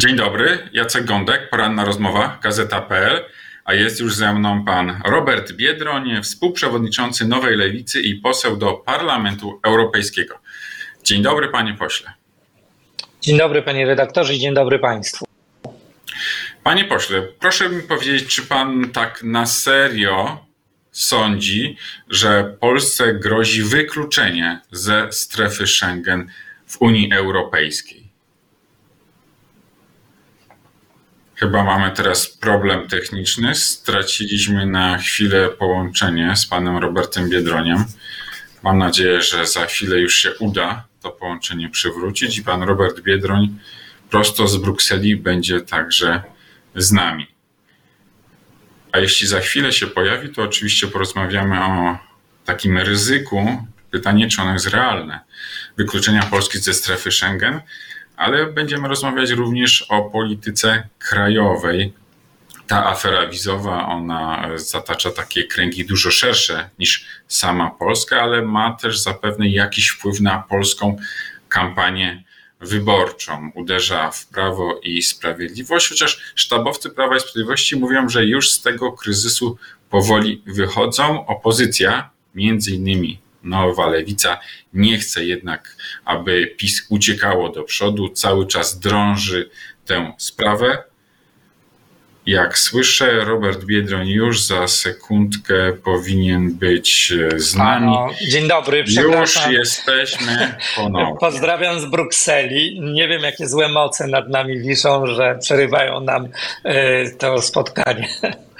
Dzień dobry, Jacek Gądek, poranna rozmowa, gazeta.pl, a jest już ze mną pan Robert Biedroń, współprzewodniczący Nowej Lewicy i poseł do Parlamentu Europejskiego. Dzień dobry, panie pośle. Dzień dobry, panie redaktorze, dzień dobry państwu. Panie pośle, proszę mi powiedzieć, czy pan tak na serio sądzi, że Polsce grozi wykluczenie ze strefy Schengen w Unii Europejskiej? Chyba mamy teraz problem techniczny. Straciliśmy na chwilę połączenie z panem Robertem Biedroniem. Mam nadzieję, że za chwilę już się uda to połączenie przywrócić i pan Robert Biedroń prosto z Brukseli będzie także z nami. A jeśli za chwilę się pojawi, to oczywiście porozmawiamy o takim ryzyku. Pytanie, czy ono jest realne. Wykluczenia Polski ze strefy Schengen, ale będziemy rozmawiać również o polityce krajowej. Ta afera wizowa, ona zatacza takie kręgi dużo szersze niż sama Polska, ale ma też zapewne jakiś wpływ na polską kampanię wyborczą. Uderza w prawo i sprawiedliwość, chociaż sztabowcy Prawa i Sprawiedliwości mówią, że już z tego kryzysu powoli wychodzą. Opozycja, między innymi Nowa Lewica nie chce jednak, aby PiS uciekało do przodu, cały czas drąży tę sprawę. Jak słyszę, Robert Biedroń już za sekundkę powinien być z nami. dzień dobry, przepraszam. Już jesteśmy ponownie. Pozdrawiam z Brukseli. Nie wiem, jakie złe moce nad nami wiszą, że przerywają nam y, to spotkanie.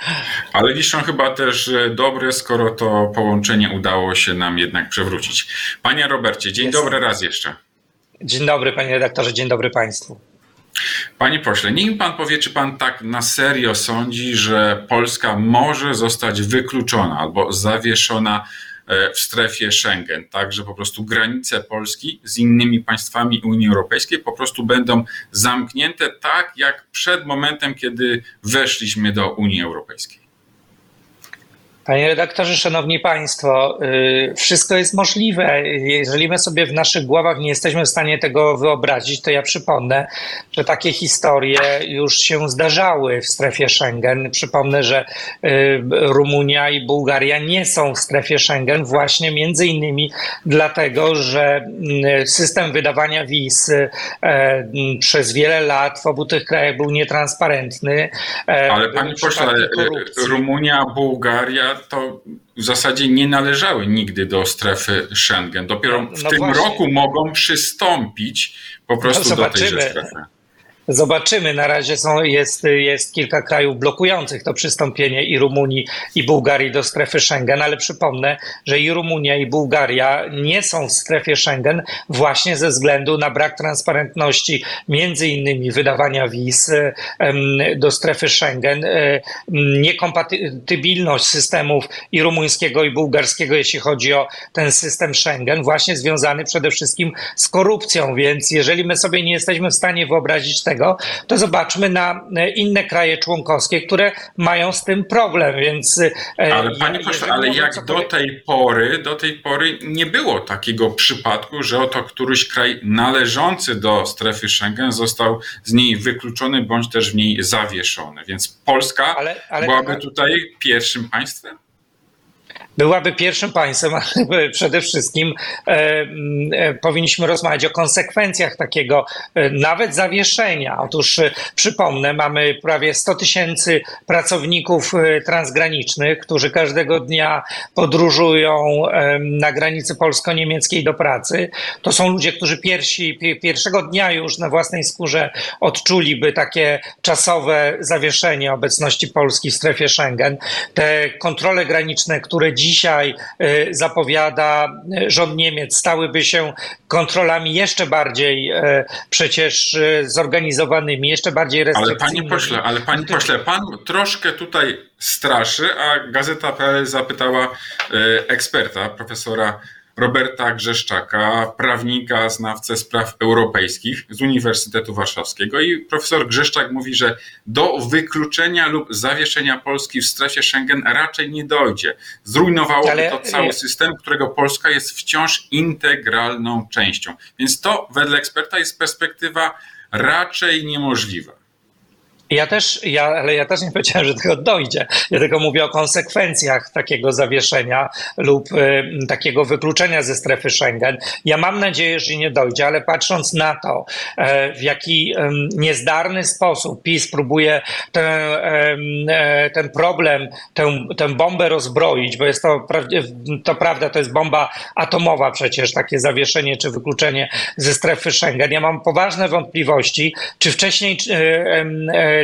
Ale wiszą chyba też dobre, skoro to połączenie udało się nam jednak przewrócić. Panie Robercie, dzień Jest. dobry raz jeszcze. Dzień dobry, panie redaktorze, dzień dobry państwu. Panie pośle, niech pan powie, czy pan tak na serio sądzi, że Polska może zostać wykluczona albo zawieszona e, w strefie Schengen, tak, że po prostu granice Polski z innymi państwami Unii Europejskiej po prostu będą zamknięte tak jak przed momentem, kiedy weszliśmy do Unii Europejskiej. Panie redaktorze, szanowni państwo, y, wszystko jest możliwe. Jeżeli my sobie w naszych głowach nie jesteśmy w stanie tego wyobrazić, to ja przypomnę, że takie historie już się zdarzały w strefie Schengen. Przypomnę, że y, Rumunia i Bułgaria nie są w strefie Schengen właśnie między innymi dlatego, że y, system wydawania wiz przez wiele lat w obu tych krajach był nietransparentny. Ale panie pośle, Rumunia, Bułgaria to w zasadzie nie należały nigdy do strefy Schengen. Dopiero no, w no tym właśnie. roku mogą przystąpić po prostu no, do tejże strefy. Zobaczymy. Na razie są, jest, jest kilka krajów blokujących to przystąpienie i Rumunii, i Bułgarii do strefy Schengen, ale przypomnę, że i Rumunia, i Bułgaria nie są w strefie Schengen właśnie ze względu na brak transparentności, między innymi wydawania wiz do strefy Schengen, e, niekompatybilność systemów i rumuńskiego, i bułgarskiego, jeśli chodzi o ten system Schengen, właśnie związany przede wszystkim z korupcją. Więc jeżeli my sobie nie jesteśmy w stanie wyobrazić tego, tego, to zobaczmy na e, inne kraje członkowskie, które mają z tym problem, więc... E, ale panie pośle, ale jak do tej pory, do tej pory nie było takiego przypadku, że oto któryś kraj należący do strefy Schengen został z niej wykluczony, bądź też w niej zawieszony, więc Polska ale, ale byłaby tutaj pierwszym państwem? Byłaby pierwszym państwem, ale przede wszystkim e, e, powinniśmy rozmawiać o konsekwencjach takiego e, nawet zawieszenia. Otóż przypomnę, mamy prawie 100 tysięcy pracowników transgranicznych, którzy każdego dnia podróżują na granicy polsko-niemieckiej do pracy. To są ludzie, którzy pierwsi, pierwszego dnia już na własnej skórze odczuliby takie czasowe zawieszenie obecności Polski w strefie Schengen. Te kontrole graniczne, które dziś dzisiaj y, zapowiada y, rząd Niemiec, stałyby się kontrolami jeszcze bardziej y, przecież zorganizowanymi, jeszcze bardziej restrykcyjnymi. Ale panie pośle, ale panie pośle, pan troszkę tutaj straszy, a Gazeta.pl zapytała eksperta, profesora Roberta Grzeszczaka, prawnika, znawcę spraw europejskich z Uniwersytetu Warszawskiego. I profesor Grzeszczak mówi, że do wykluczenia lub zawieszenia Polski w strefie Schengen raczej nie dojdzie. Zrujnowałoby Ale... to cały system, którego Polska jest wciąż integralną częścią. Więc to wedle eksperta jest perspektywa raczej niemożliwe. Ja też, ja, ale ja też nie powiedziałem, że tego dojdzie. Ja tylko mówię o konsekwencjach takiego zawieszenia lub y, takiego wykluczenia ze strefy Schengen. Ja mam nadzieję, że nie dojdzie, ale patrząc na to, e, w jaki e, niezdarny sposób PiS próbuje ten, e, ten problem, tę, tę bombę rozbroić, bo jest to, to prawda, to jest bomba atomowa przecież, takie zawieszenie czy wykluczenie ze strefy Schengen. Ja mam poważne wątpliwości, czy wcześniej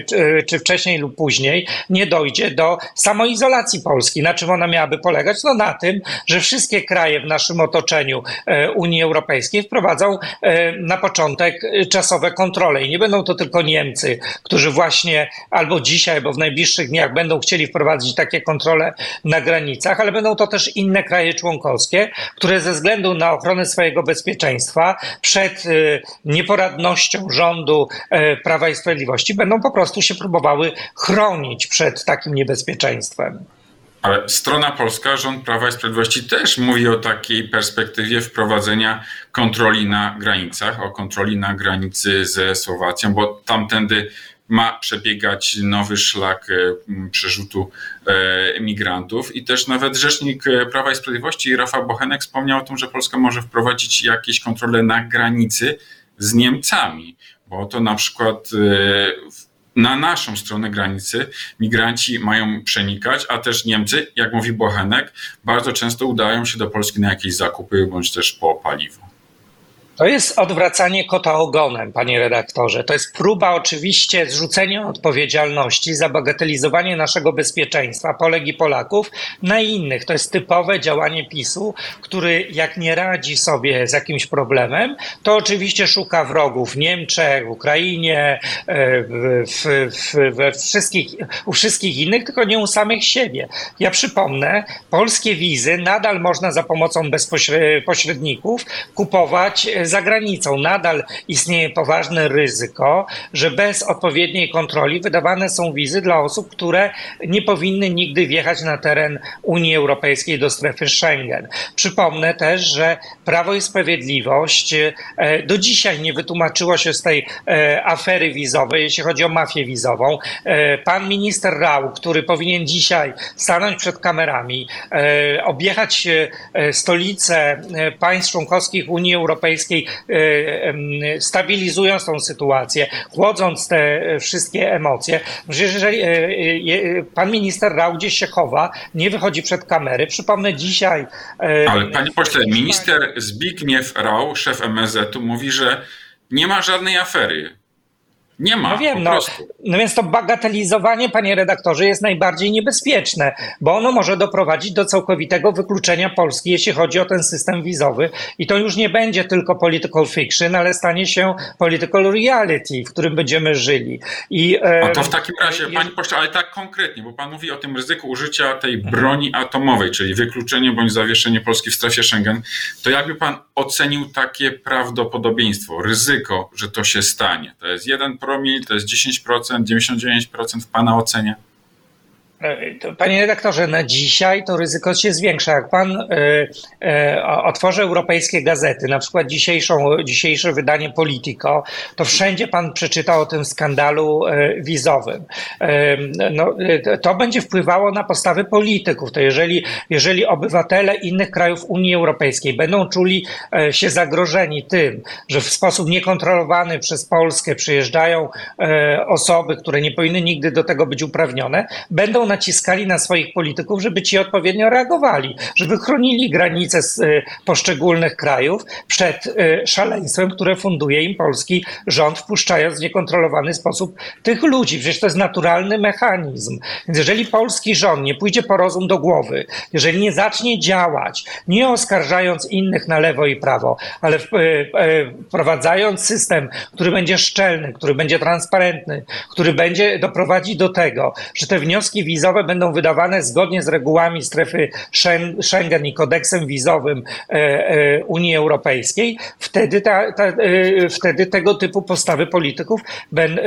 czy, wcześniej lub później nie dojdzie do samoizolacji Polski. Na czym ona miałaby polegać? No na tym, że wszystkie kraje w naszym otoczeniu e, Unii Europejskiej wprowadzą e, na początek czasowe kontrole. I nie będą to tylko Niemcy, którzy właśnie albo dzisiaj, albo w najbliższych dniach będą chcieli wprowadzić takie kontrole na granicach, ale będą to też inne kraje członkowskie, które ze względu na ochronę swojego bezpieczeństwa przed e, nieporadnością rządu Prawa i Sprawiedliwości będą po prostu prostu się próbowały chronić przed takim niebezpieczeństwem. Ale strona polska, rząd Prawa i Sprawiedliwości też mówi o takiej perspektywie wprowadzenia kontroli na granicach, o kontroli na granicy ze Słowacją, bo tamtędy ma przebiegać nowy szlak e, przerzutu e, migrantów i też nawet rzecznik Prawa i Sprawiedliwości Rafał Bochenek wspomniał o tym, że Polska może wprowadzić jakieś kontrole na granicy z Niemcami, bo to na przykład e, na naszą stronę granicy migranci mają przenikać, a też Niemcy, jak mówi Bochenek, bardzo często udają się do Polski na jakieś zakupy bądź też po paliwo. To jest odwracanie kota ogonem, panie redaktorze. To jest próba oczywiście zrzucenia odpowiedzialności za bagatelizowanie naszego bezpieczeństwa, Polek i Polaków, na innych. To jest typowe działanie PiSu, który jak nie radzi sobie z jakimś problemem, to oczywiście szuka wrogów w Niemczech, w Ukrainie, e, w, w, wszystkich, u wszystkich innych, tylko nie u samych siebie. Ja przypomnę, polskie wizy nadal można za pomocą bezpośredników kupować za granicą nadal istnieje poważne ryzyko, że bez odpowiedniej kontroli wydawane są wizy dla osób, które nie powinny nigdy wjechać na teren Unii Europejskiej do strefy Schengen. Przypomnę też, że Prawo i Sprawiedliwość e, do dzisiaj nie wytłumaczyło się z tej e, afery wizowej, jeśli chodzi o mafię wizową. E, pan minister Rał, który powinien dzisiaj stanąć przed kamerami, objechać stolice państw członkowskich Unii Europejskiej, E, stabilizując tą sytuację, chłodząc te wszystkie emocje. Jeżeli e, e, pan minister Rał gdzieś się chowa, nie wychodzi przed kamery. Przypomnę dzisiaj. Ale panie pośle, minister Zbigniew Rał, szef MSZ-u, mówi, że nie ma żadnej afery. Nie ma. No wiem, no, no więc to bagatelizowanie, panie redaktorze, jest najbardziej niebezpieczne, bo ono może doprowadzić do całkowitego wykluczenia Polski, jeśli chodzi o ten system wizowy. I to już nie będzie tylko political fiction, ale stanie się political reality, w którym będziemy żyli. I, e, A to w takim razie, je... panie pośle, ale tak konkretnie, bo pan mówi o tym ryzyku użycia tej broni atomowej, czyli wykluczenie bądź zawieszenie Polski w strefie Schengen, to jakby pan ocenił takie prawdopodobieństwo, ryzyko, że to się stanie? To jest jeden promil, to jest 10%, 99% w Pana ocenie? E, panie redaktorze, na dzisiaj to ryzyko się zwiększa. Jak pan y, y, otworzy europejskie gazety, na przykład dzisiejszą, dzisiejsze wydanie Politico, to wszędzie pan przeczyta o tym skandalu wizowym. No, to będzie wpływało na postawy polityków. To jeżeli, jeżeli obywatele innych krajów Unii Europejskiej będą czuli się zagrożeni tym, że w sposób niekontrolowany przez Polskę przyjeżdżają osoby, które nie powinny nigdy do tego być uprawnione, będą naciskali na swoich polityków, żeby ci odpowiednio reagowali, żeby chronili granice z y, poszczególnych krajów przed y, szaleństwem, które funduje im polski rząd, wpuszczając w niekontrolowany sposób tych ludzi. Przecież to jest naturalny mechanizm. Więc jeżeli polski rząd nie pójdzie po rozum do głowy, jeżeli nie zacznie działać, nie oskarżając innych na lewo i prawo, ale y, wprowadzając system, który będzie szczelny, który będzie transparentny, który będzie doprowadzi do tego, że te wnioski wizowe będą wydawane zgodnie z regułami strefy Schengen i kodeksem wizowym e, e, Unii Europejskiej, wtedy, ta, ta, e, wtedy tego typu postawy polityków ben,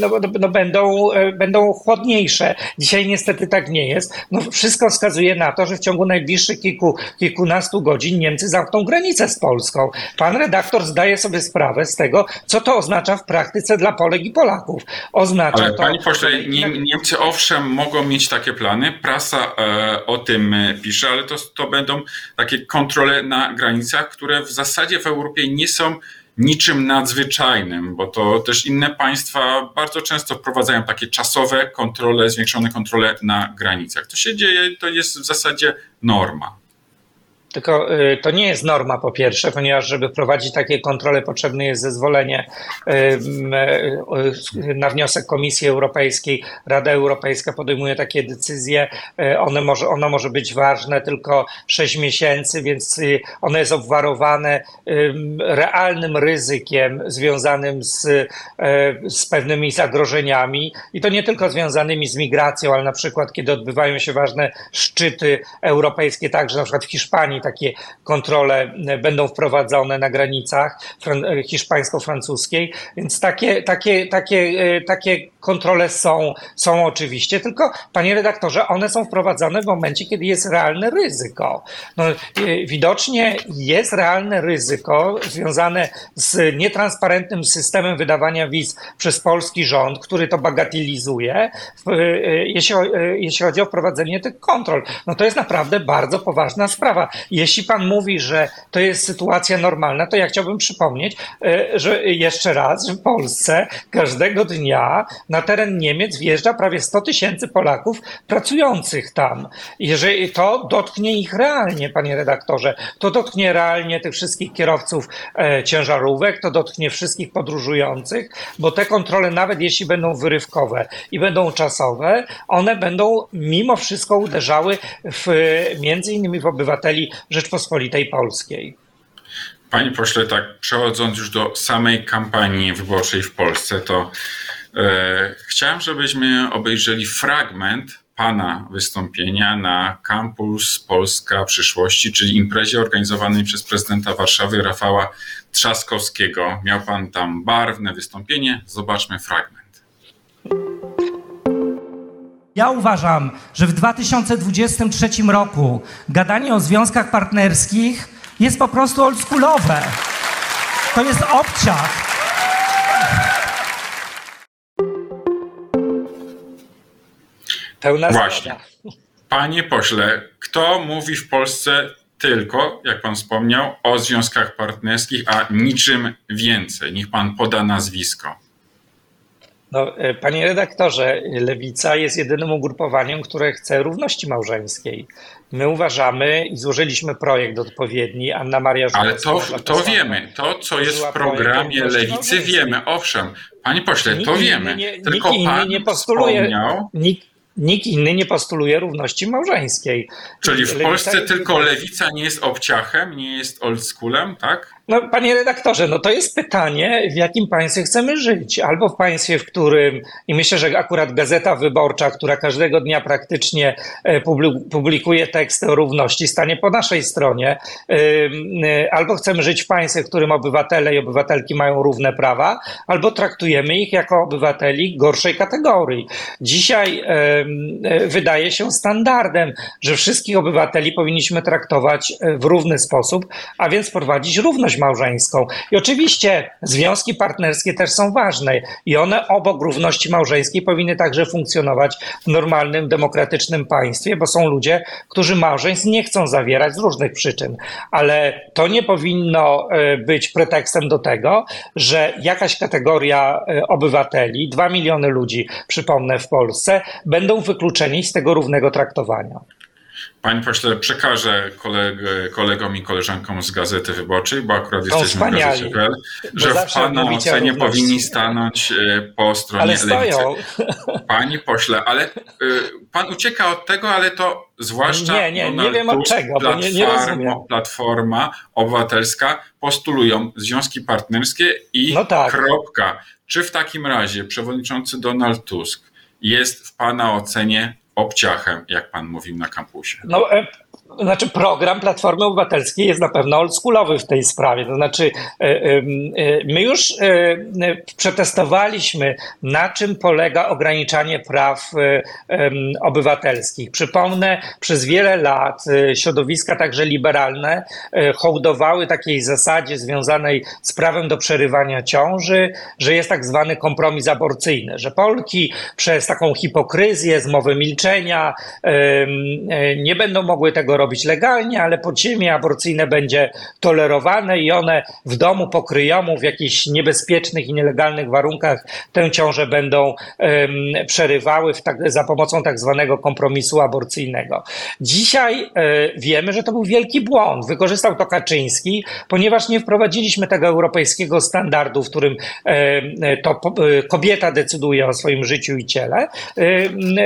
no, no, no, będą, będą chłodniejsze. Dzisiaj niestety tak nie jest. No, wszystko wskazuje na to, że w ciągu najbliższych kilku, kilkunastu godzin Niemcy zamkną granicę z Polską. Pan redaktor zdaje sobie sprawę z tego, co to oznacza w praktyce dla Polek i Polaków. Oznacza Ale to. panie pośle, Nie- Niemcy owszem mogą mieć takie plany, prasa e, o tym e, pisze, ale to, to będą takie kontrole na granicach, które w zasadzie w Europie nie są niczym nadzwyczajnym, bo to też inne państwa bardzo często wprowadzają takie czasowe kontrole, zwiększone kontrole na granicach. To się dzieje, to jest w zasadzie norma. Tylko y, to nie jest norma po pierwsze, ponieważ żeby prowadzić takie kontrole potrzebne jest zezwolenie m, y, na wniosek Komisji Europejskiej. Rada Europejska podejmuje takie decyzje. Y, One może, ono może być ważne tylko 6 miesięcy, więc y, ono jest obwarowane ym, realnym ryzykiem związanym z, y, z pewnymi zagrożeniami i to nie tylko związanymi z migracją, ale na przykład kiedy odbywają się ważne szczyty europejskie, także na przykład w Hiszpanii takie kontrole e, będą wprowadzone na granicach e, hiszpańsko-francuskiej, więc takie, takie, takie, e, takie kontrole są, są oczywiście, tylko panie redaktorze, one są wprowadzane w momencie, kiedy jest realne ryzyko. No, e, widocznie jest realne ryzyko związane z nietransparentnym systemem wydawania wiz przez polski rząd, który to bagatelizuje, e, jeśli, e, jeśli chodzi o wprowadzenie tych kontrol. No to jest naprawdę bardzo poważna sprawa. Jeśli pan mówi, że to jest sytuacja normalna, to ja chciałbym przypomnieć, że jeszcze raz, że w Polsce każdego dnia na teren Niemiec wjeżdża prawie 100 tysięcy Polaków pracujących tam. Jeżeli to dotknie ich realnie, panie redaktorze, to dotknie realnie tych wszystkich kierowców e, ciężarówek, to dotknie wszystkich podróżujących, bo te kontrole, nawet jeśli będą wyrywkowe i będą czasowe, one będą mimo wszystko uderzały w, między innymi w obywateli Rzeczpospolitej Polskiej. Panie pośle, tak przechodząc już do samej kampanii wyborczej w Polsce, to chciałem, żebyśmy obejrzeli fragment pana wystąpienia na Campus Polska Przyszłości, czyli imprezie organizowanej przez prezydenta Warszawy Rafała Trzaskowskiego. Miał pan tam barwne wystąpienie. Zobaczmy fragment. Ja uważam, że w 2023 roku gadanie o związkach partnerskich jest po prostu oldschoolowe. To jest obciach. Pełna Właśnie. zgoda. Panie pośle, kto mówi w Polsce tylko, jak pan wspomniał, o związkach partnerskich, a niczym więcej? Niech pan poda nazwisko. No, e, panie redaktorze, Lewica jest jedynym ugrupowaniem, które chce równości małżeńskiej. My uważamy i złożyliśmy projekt odpowiedni, Anna Maria Ale Żukowska, to, to wiemy, to co jest w programie Lewicy wiemy, owszem. Panie pośle, Nikt to wiemy. nie- Tylko nikt inny pan nie postuluje- Nikt, nikt inny nie postuluje równości małżeńskiej. czyli w Lewica Polsce jest- tylko Lewica nie jest obciachem, nie jest oldschoolem, tak? No, panie redaktorze, no to jest pytanie, w jakim państwie chcemy żyć. Albo w państwie, w którym, i myślę, że akurat Gazeta Wyborcza, która każdego dnia praktycznie e, publi- publikuje teksty o równości, stanie po naszej stronie. Y, Albo chcemy żyć w państwie, w którym obywatele i obywatelki mają równe prawa, albo traktujemy ich jako obywateli gorszej kategorii. Dzisiaj e, wydaje się standardem, że wszystkich obywateli powinniśmy traktować e, w równy sposób, a więc prowadzić równość małżeńską. I oczywiście związki partnerskie też są ważne i one obok równości małżeńskiej powinny także funkcjonować w normalnym, demokratycznym państwie, bo są ludzie, którzy małżeństw nie chcą zawierać z różnych przyczyn, ale to nie powinno e, być pretekstem do tego, że jakaś kategoria e, obywateli, dwa miliony ludzi, przypomnę, w Polsce, będą wykluczeni z tego równego traktowania. Panie pośle, przekażę koleg, kolegom i koleżankom z Gazety Wyborczej, bo akurat Są jesteśmy w wspaniali, bo że w Pana o ocenie równości. powinni stanąć e, po stronie Ale Lewicy. Panie pośle, ale y, pan ucieka od tego, ale to zwłaszcza Nie, nie, nie wiem od czego, bo nie- nie Platforma- rozumiem. Platforma Obywatelska postulują związki partnerskie i No tak. kropka. Czy w takim razie przewodniczący Donald Tusk jest w Pana ocenie obciachem, jak Pan mówił na kampusie? No, e, znaczy program Platformy Obywatelskiej jest na pewno oldschoolowy w tej sprawie. To znaczy e, e, e, my już przetestowaliśmy, na czym polega ograniczanie praw obywatelskich. Przypomnę, przez wiele lat środowiska także liberalne hołdowały takiej zasadzie związanej z prawem do przerywania ciąży, że jest tak zwany kompromis aborcyjny, że Polki przez taką hipokryzję, zmowę milczenia nie będą mogły tego robić legalnie, ale podziemie aborcyjne będzie tolerowane i one w domu pokryjomu w jakichś niebezpiecznych i nielegalnych warunkach tę ciążę będą em, przerywały tak, za pomocą tak zwanego kompromisu aborcyjnego. Dzisiaj e, wiemy, że to był wielki błąd. Wykorzystał to Kaczyński, ponieważ nie wprowadziliśmy tego europejskiego standardu, w którym e, to e, kobieta decyduje o swoim życiu i ciele,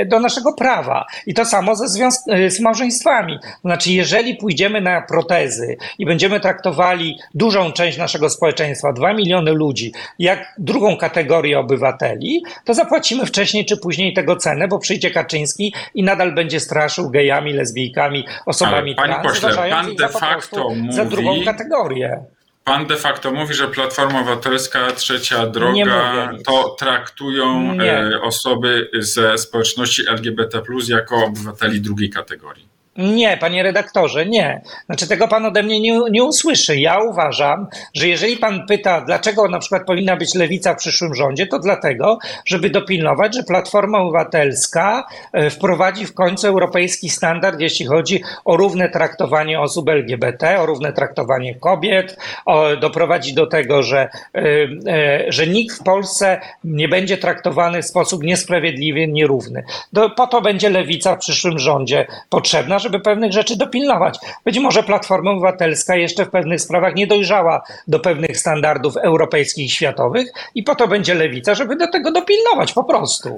do naszego prawa. I to samo ze związ- e, z małżeństwami. Znaczy, jeżeli pójdziemy na protezy i będziemy traktowali dużą część naszego społeczeństwa, dwa miliony ludzi, jak drugą kategorię obywateli, to zapłacimy wcześniej czy później tego cenę, bo przyjdzie Kaczyński i nadal będzie straszył gejami, lesbijkami, osobami Ale, trans, pośle, pan de facto prostu za mówi- drugą kategorię. Pan de facto mówi, że Platforma Obywatelska, Trzecia Droga to traktują Nie. e, osoby ze społeczności LGBT jako obywateli drugiej kategorii. Nie, panie redaktorze, nie. Znaczy tego pan ode mnie nie, nie usłyszy. Ja uważam, że jeżeli pan pyta, dlaczego na przykład powinna być lewica w przyszłym rządzie, to dlatego, żeby dopilnować, że Platforma Obywatelska e, wprowadzi w końcu europejski standard, jeśli chodzi o równe traktowanie osób LGBT, o równe traktowanie kobiet, o, doprowadzi do tego, że, e, e, że nikt w Polsce nie będzie traktowany w sposób niesprawiedliwy, nierówny. Do, po to będzie lewica w przyszłym rządzie potrzebna, żeby pewnych rzeczy dopilnować. Być może Platforma Obywatelska jeszcze w pewnych sprawach nie dojrzała do pewnych standardów europejskich i światowych i po to będzie lewica, żeby do tego dopilnować po prostu.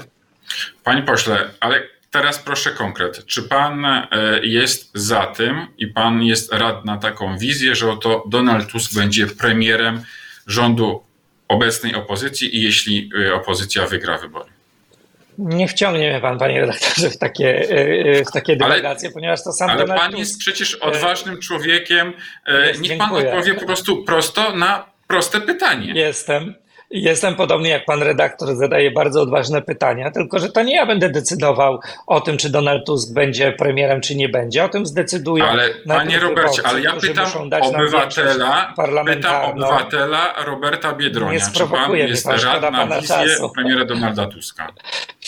Panie pośle, ale teraz proszę konkret. Czy pan e, jest za tym i pan jest rad na taką wizję, że oto Donald Tusk będzie premierem rządu obecnej opozycji i jeśli e, opozycja wygra wybory? Nie wciągnie mnie pan, panie redaktorze, w takie, e, w takie Ale- dywagacje, ponieważ to sam Ale Donald pan Tusk jest przecież odważnym człowiekiem. E, Jest, Niech pan dziękuję. odpowie po prostu prosto na proste pytanie. Jestem. Jestem podobnie jak pan redaktor, zadaje bardzo odważne pytania, tylko że to nie ja będę decydował o tym, czy Donald Tusk będzie premierem, czy nie będzie. O tym zdecydują. Ale panie Robercie, ale ja pytam obywatela, pytam obywatela Roberta Biedronia, Nie czy pan sprowokuje mnie jest pan, szkoda rad na pana czasu. premiera Donalda Tuska?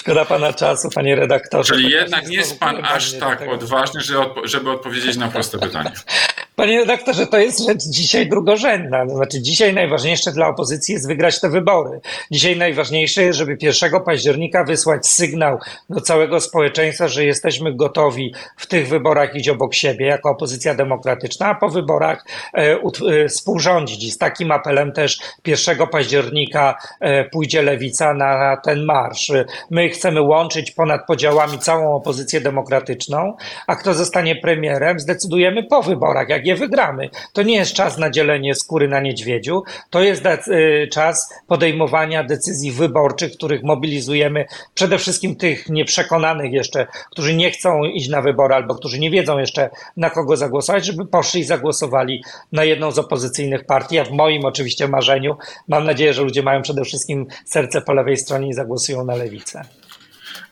Szkoda pana czasu, panie redaktorze. Czyli jednak nie jest pan aż tak odważny, żeby odpowiedzieć na proste pytanie. Panie redaktorze, to jest rzecz dzisiaj drugorzędna. To znaczy, dzisiaj najważniejsze dla opozycji jest wygrać te wybory. Dzisiaj najważniejsze jest, żeby 1 października wysłać sygnał do całego społeczeństwa, że jesteśmy gotowi w tych wyborach iść obok siebie jako opozycja demokratyczna, a po wyborach e, e, współrządzić. I z takim apelem też 1 października e, pójdzie lewica na ten marsz. My chcemy łączyć ponad podziałami całą opozycję demokratyczną, a kto zostanie premierem, zdecydujemy po wyborach, jak je wygramy. To nie jest czas na dzielenie skóry na niedźwiedziu, to jest y, czas podejmowania decyzji wyborczych, których mobilizujemy przede wszystkim tych nieprzekonanych jeszcze, którzy nie chcą iść na wybory albo którzy nie wiedzą jeszcze na kogo zagłosować, żeby poszli i zagłosowali na jedną z opozycyjnych partii. A w moim oczywiście marzeniu mam nadzieję, że ludzie mają przede wszystkim serce po lewej stronie i zagłosują na lewicę.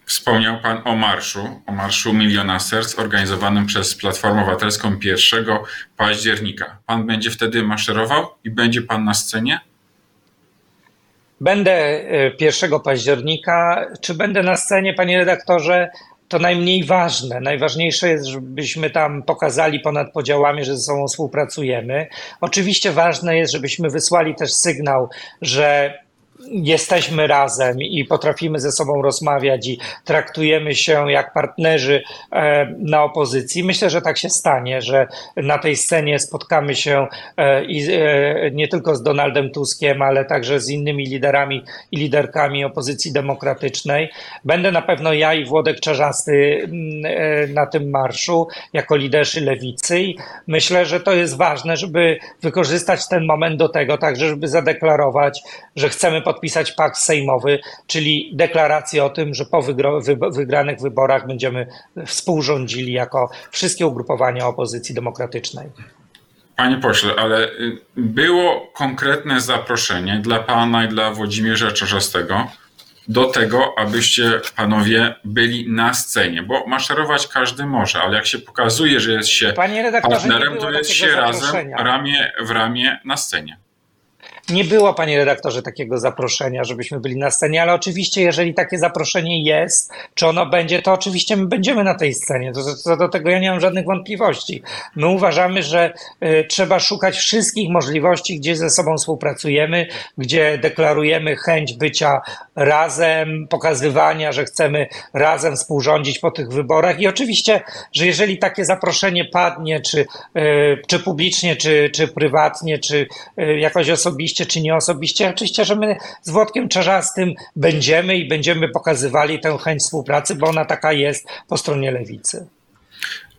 Wspomniał pan o marszu, o marszu Miliona Serc organizowanym przez Platformę Obywatelską 1 października. Pan będzie wtedy maszerował i będzie pan na scenie? Będę e, 1 października. Czy będę na scenie, panie redaktorze? To najmniej ważne. Najważniejsze jest, żebyśmy tam pokazali ponad podziałami, że ze sobą współpracujemy. Oczywiście ważne jest, żebyśmy wysłali też sygnał, że jesteśmy razem i potrafimy ze sobą rozmawiać i traktujemy się jak partnerzy e, na opozycji. Myślę, że tak się stanie, że na tej scenie spotkamy się e, i e, nie tylko z Donaldem Tuskiem, ale także z innymi liderami i liderkami opozycji demokratycznej. Będę na pewno ja i Włodek Czarzasty mm, na tym marszu jako liderzy lewicy i myślę, że to jest ważne, żeby wykorzystać ten moment do tego, także żeby zadeklarować, że chcemy pod podpisać pakt sejmowy, czyli deklarację o tym, że po wygranych wyborach będziemy współrządzili jako wszystkie ugrupowania opozycji demokratycznej. Panie pośle, ale y, było konkretne zaproszenie dla pana i dla Włodzimierza Czarzastego do tego, abyście panowie byli na scenie, bo maszerować każdy może, ale jak się pokazuje, że jest się partnerem, to jest się razem ramię w ramię na scenie. Nie było, panie redaktorze, takiego zaproszenia, żebyśmy byli na scenie, ale oczywiście, jeżeli takie zaproszenie jest, czy ono będzie, to oczywiście my będziemy na tej scenie. To, do tego ja nie mam żadnych wątpliwości. My uważamy, że y, trzeba szukać wszystkich możliwości, gdzie ze sobą współpracujemy, gdzie deklarujemy chęć bycia razem, pokazywania, że chcemy razem współrządzić po tych wyborach. I oczywiście, że jeżeli takie zaproszenie padnie, czy, y, czy publicznie, czy, czy prywatnie, czy y, jakoś osobiście, czy nie osobiście, oczywiście, że my z Włodkiem Czarzastym będziemy i będziemy pokazywali tę chęć współpracy, bo ona taka jest po stronie lewicy.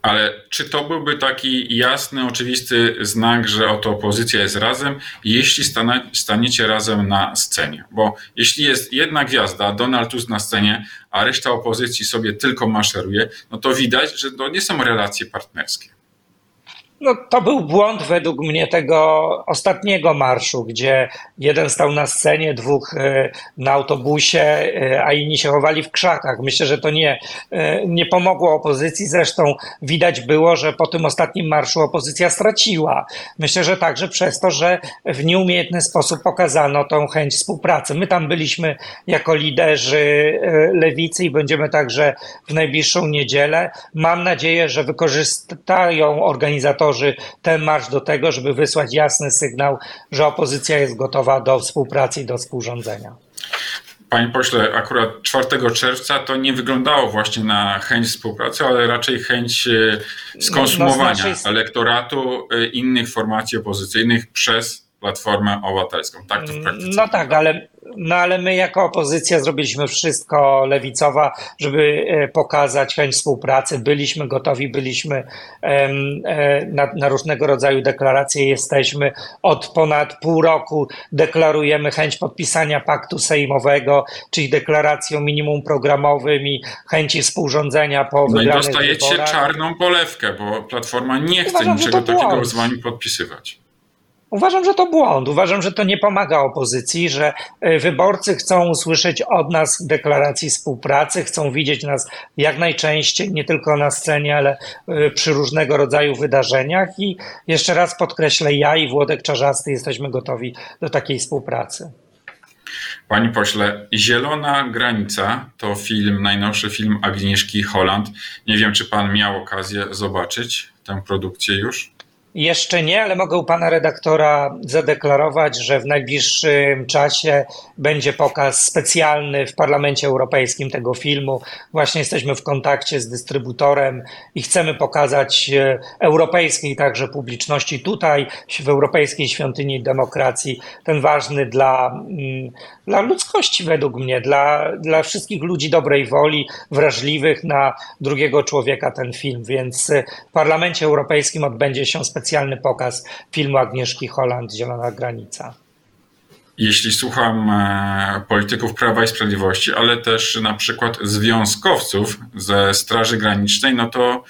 Ale czy to byłby taki jasny, oczywisty znak, że oto opozycja jest razem, jeśli stana, staniecie razem na scenie? Bo jeśli jest jedna gwiazda, Donald Tusk na scenie, a reszta opozycji sobie tylko maszeruje, no to widać, że to nie są relacje partnerskie. No, to był błąd według mnie tego ostatniego marszu, gdzie jeden stał na scenie, dwóch e, na autobusie, e, a inni się chowali w krzakach. Myślę, że to nie, e, nie pomogło opozycji. Zresztą widać było, że po tym ostatnim marszu opozycja straciła. Myślę, że także przez to, że w nieumiejętny sposób pokazano tą chęć współpracy. My tam byliśmy jako liderzy lewicy i będziemy także w najbliższą niedzielę. Mam nadzieję, że wykorzystają organizatorzy ten marsz do tego, żeby wysłać jasny sygnał, że opozycja jest gotowa do współpracy i do współrządzenia. Panie pośle, akurat 4 czerwca to nie wyglądało właśnie na chęć współpracy, ale raczej chęć e, skonsumowania No, z naszej- elektoratu e, innych formacji opozycyjnych przez Platformę Obywatelską. Tak to w praktyce No tak, ale, no ale my jako opozycja zrobiliśmy wszystko lewicowa, żeby e, pokazać chęć współpracy. Byliśmy gotowi, byliśmy e, na, na różnego rodzaju deklaracje. Jesteśmy od ponad pół roku, deklarujemy chęć podpisania paktu sejmowego, czyli deklaracją minimum programowym i chęci współrządzenia po No i wygranych dostajecie wyborach. czarną polewkę, bo Platforma nie chce Uważam, niczego takiego z wami podpisywać. Uważam, że to błąd. Uważam, że to nie pomaga opozycji, że e, wyborcy chcą usłyszeć od nas deklaracji współpracy, chcą widzieć nas jak najczęściej, nie tylko na scenie, ale e, przy różnego rodzaju wydarzeniach. I jeszcze raz podkreślę, ja i Włodek Czarzasty jesteśmy gotowi do takiej współpracy. Panie pośle, Zielona Granica to film, najnowszy film Agnieszki Holland. Nie wiem, czy pan miał okazję zobaczyć tę produkcję już? Jeszcze nie, ale mogę u pana redaktora zadeklarować, że w najbliższym czasie będzie pokaz specjalny w Parlamencie Europejskim tego filmu. Właśnie jesteśmy w kontakcie z dystrybutorem i chcemy pokazać e, europejskiej także publiczności tutaj, w Europejskiej Świątyni Demokracji, ten ważny dla, mm, dla ludzkości według mnie, dla, dla wszystkich ludzi dobrej woli, wrażliwych na drugiego człowieka ten film. Więc w Parlamencie Europejskim odbędzie się specjalny pokaz filmu Agnieszki Holland Zielona Granica. Jeśli słucham e, polityków Prawa i Sprawiedliwości, ale też na przykład związkowców ze Straży Granicznej, no to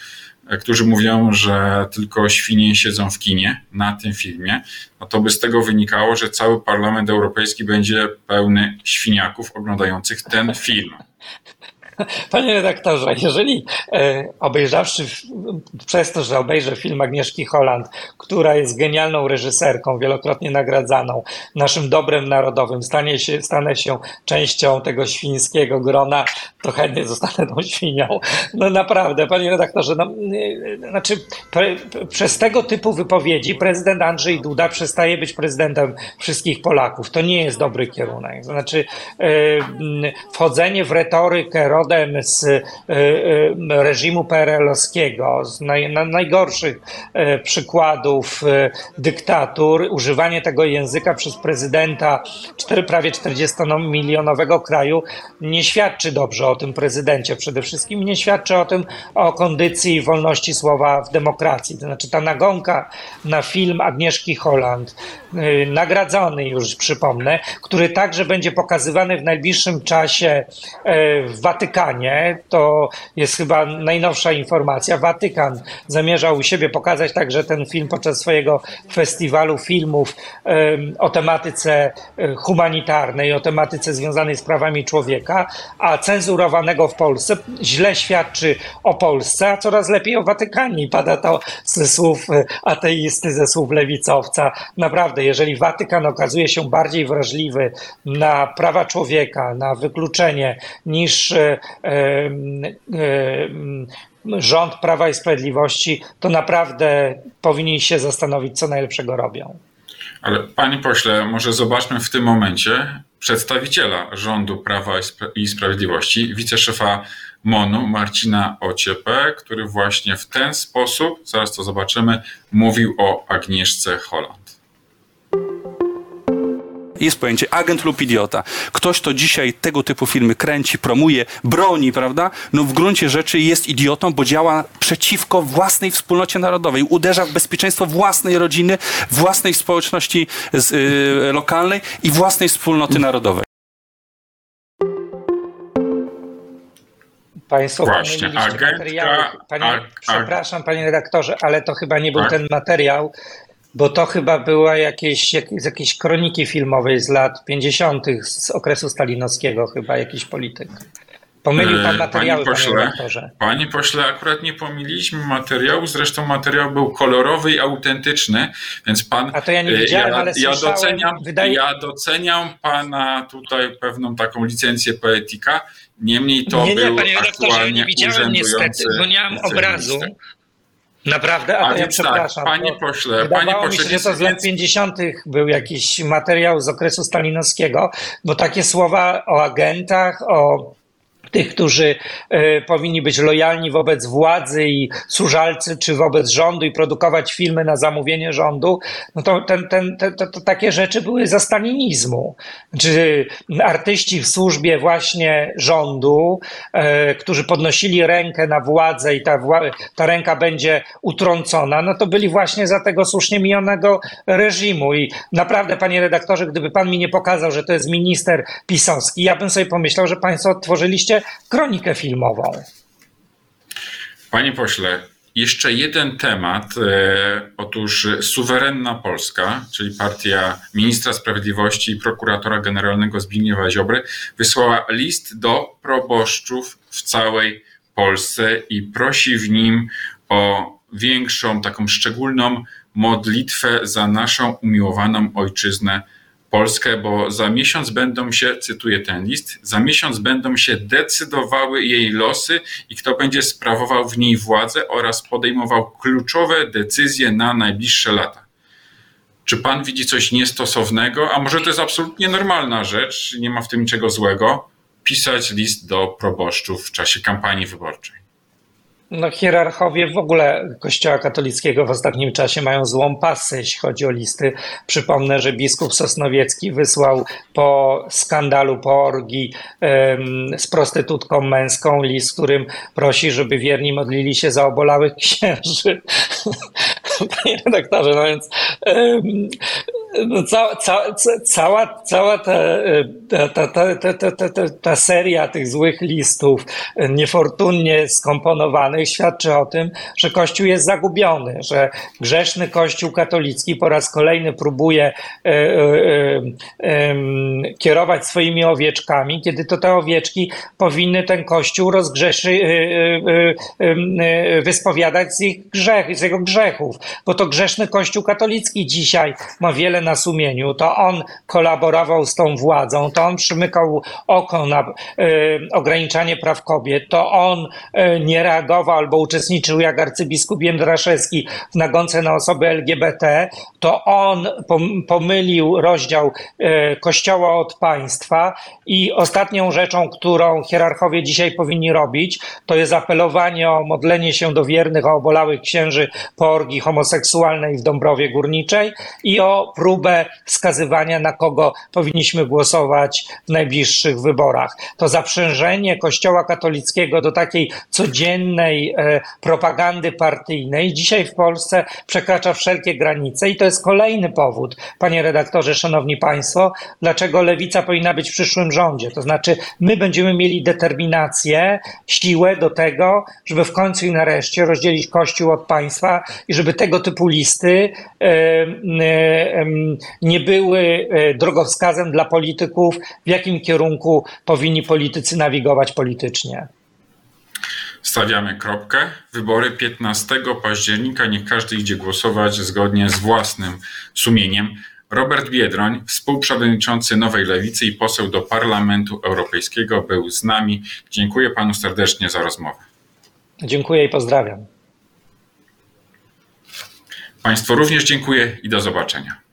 e, którzy mówią, że tylko świnie siedzą w kinie na tym filmie, no to by z tego wynikało, że cały Parlament Europejski będzie pełny świniaków oglądających ten film. Panie redaktorze, jeżeli e, obejrzawszy, przez to, że obejrzę film Agnieszki Holland, która jest genialną reżyserką, wielokrotnie nagradzaną, naszym dobrem narodowym, stanie się, stanę się częścią tego świńskiego grona, to chętnie zostanę tą świnią. No naprawdę, panie redaktorze, no, e, znaczy pre, przez tego typu wypowiedzi prezydent Andrzej Duda przestaje być prezydentem wszystkich Polaków. To nie jest dobry kierunek. Znaczy e, wchodzenie w retorykę, rodem z y, y, reżimu PRL-owskiego, z naj, na, najgorszych y, przykładów dyktatur, używanie tego języka przez prezydenta prawie 40-milionowego kraju nie świadczy dobrze o tym prezydencie przede wszystkim, nie świadczy o tym, o kondycji wolności słowa w demokracji. To znaczy ta nagonka na film Agnieszki Holland, nagradzony już, przypomnę, który także będzie pokazywany w najbliższym czasie y, w Watykanie. To jest chyba najnowsza informacja. Watykan zamierzał u siebie pokazać także ten film podczas swojego festiwalu filmów y, o tematyce y, humanitarnej, o tematyce związanej z prawami człowieka, a cenzurowanego w Polsce źle świadczy o Polsce, a coraz lepiej o Watykanie. Pada to ze słów y, ateisty, ze słów lewicowca. Naprawdę, jeżeli Watykan okazuje się bardziej wrażliwy na prawa człowieka, na wykluczenie niż e, e, rząd Prawa i Sprawiedliwości, to naprawdę powinni się zastanowić, co najlepszego robią. Ale panie pośle, może zobaczmy w tym momencie przedstawiciela rządu Prawa i Sprawiedliwości, wiceszefa MONU Marcina Ociepę, który właśnie w ten sposób, zaraz to zobaczymy, mówił o Agnieszce Holland. Jest pojęcie agent lub idiota. Ktoś, kto dzisiaj tego typu filmy kręci, promuje, broni, prawda? No w gruncie rzeczy jest idiotą, bo działa przeciwko własnej wspólnocie narodowej. Uderza w bezpieczeństwo własnej rodziny, własnej społeczności z, y, lokalnej i własnej wspólnoty narodowej. Państwo Właśnie, agentka, materiały. Panie, ag- ag- przepraszam, panie redaktorze, ale to chyba nie był Tak? ten materiał, bo to chyba była jakieś, jak, z jakiejś kroniki filmowej z lat 50. z okresu stalinowskiego, chyba jakiś polityk. Pomylił pan E, materiały, panie panie pośle, redaktorze. Panie pośle, akurat nie pomyliliśmy materiału, zresztą materiał był kolorowy i autentyczny, więc pan... A to ja nie e, widziałem, ja, ale ja słyszałem, doceniam, wydaje- ja doceniam pana tutaj pewną taką licencję poetyka, niemniej to nie, nie, był panie redaktorze, ja aktualnie nie widziałem niestety, bo nie mam obrazu. Naprawdę? A, A ja tak, przepraszam. panie to pośle, panie mi pośle, się, że to z lat więc- 50. był jakiś materiał z okresu stalinowskiego, bo takie słowa o agentach, o tych, którzy e, powinni być lojalni wobec władzy i służalcy, czy wobec rządu i produkować filmy na zamówienie rządu, no to, ten, ten, te, to, to takie rzeczy były za stalinizmu. Czy artyści w służbie właśnie rządu, e, którzy podnosili rękę na władzę i ta, ta ręka będzie utrącona, no to byli właśnie za tego słusznie minionego reżimu. I naprawdę, panie redaktorze, gdyby pan mi nie pokazał, że to jest minister pisowski, ja bym sobie pomyślał, że państwo otworzyliście kronikę filmową. Panie pośle, jeszcze jeden temat. E, otóż suwerenna Polska, czyli partia ministra sprawiedliwości i prokuratora generalnego Zbigniewa Ziobry, wysłała list do proboszczów w całej Polsce i prosi w nim o większą, taką szczególną modlitwę za naszą umiłowaną ojczyznę Polskę, bo za miesiąc będą się, cytuję ten list, za miesiąc będą się decydowały jej losy i kto będzie sprawował w niej władzę oraz podejmował kluczowe decyzje na najbliższe lata. Czy pan widzi coś niestosownego, a może to jest absolutnie normalna rzecz, nie ma w tym niczego złego, pisać list do proboszczów w czasie kampanii wyborczej? No, hierarchowie w ogóle Kościoła katolickiego w ostatnim czasie mają złą pasę, jeśli chodzi o listy. Przypomnę, że biskup Sosnowiecki wysłał po skandalu, po orgii em, z prostytutką męską list, w którym prosi, żeby wierni modlili się za obolałych księży. panie redaktorze, no więc no, ca, ca, ca, cała, cała e, ta, ta, ta, ta, ta, ta, ta seria tych złych listów e, niefortunnie skomponowanych świadczy o tym, że Kościół jest zagubiony, że grzeszny Kościół katolicki po raz kolejny próbuje e, kierować swoimi owieczkami, kiedy to te owieczki powinny ten Kościół rozgrzeszy, wyspowiadać z ich grzech, z jego grzechów bo to grzeszny Kościół katolicki dzisiaj ma wiele na sumieniu, to on kolaborował z tą władzą, to on przymykał oko na y, ograniczanie praw kobiet, to on y, nie reagował albo uczestniczył jak arcybiskup Jędraszewski w nagonce na osoby LGBT, to on pom- pomylił rozdział y, Kościoła od państwa i ostatnią rzeczą, którą hierarchowie dzisiaj powinni robić, to jest apelowanie o modlenie się do wiernych, o obolałych księży po orgii homoseksualnej w Dąbrowie Górniczej i o próbę wskazywania, na kogo powinniśmy głosować w najbliższych wyborach. To zaprzężenie Kościoła katolickiego do takiej codziennej e, propagandy partyjnej dzisiaj w Polsce przekracza wszelkie granice i to jest kolejny powód, panie redaktorze, szanowni państwo, dlaczego lewica powinna być w przyszłym rządzie. To znaczy, my będziemy mieli determinację, siłę do tego, żeby w końcu i nareszcie rozdzielić Kościół od państwa i żeby tego typu listy e, e, nie były e, drogowskazem dla polityków, w jakim kierunku powinni politycy nawigować politycznie. Stawiamy kropkę. Wybory 15 października. Niech każdy idzie głosować zgodnie z własnym sumieniem. Robert Biedroń, współprzewodniczący Nowej Lewicy i poseł do Parlamentu Europejskiego, był z nami. Dziękuję panu serdecznie za rozmowę. Dziękuję i pozdrawiam. Państwu również dziękuję i do zobaczenia.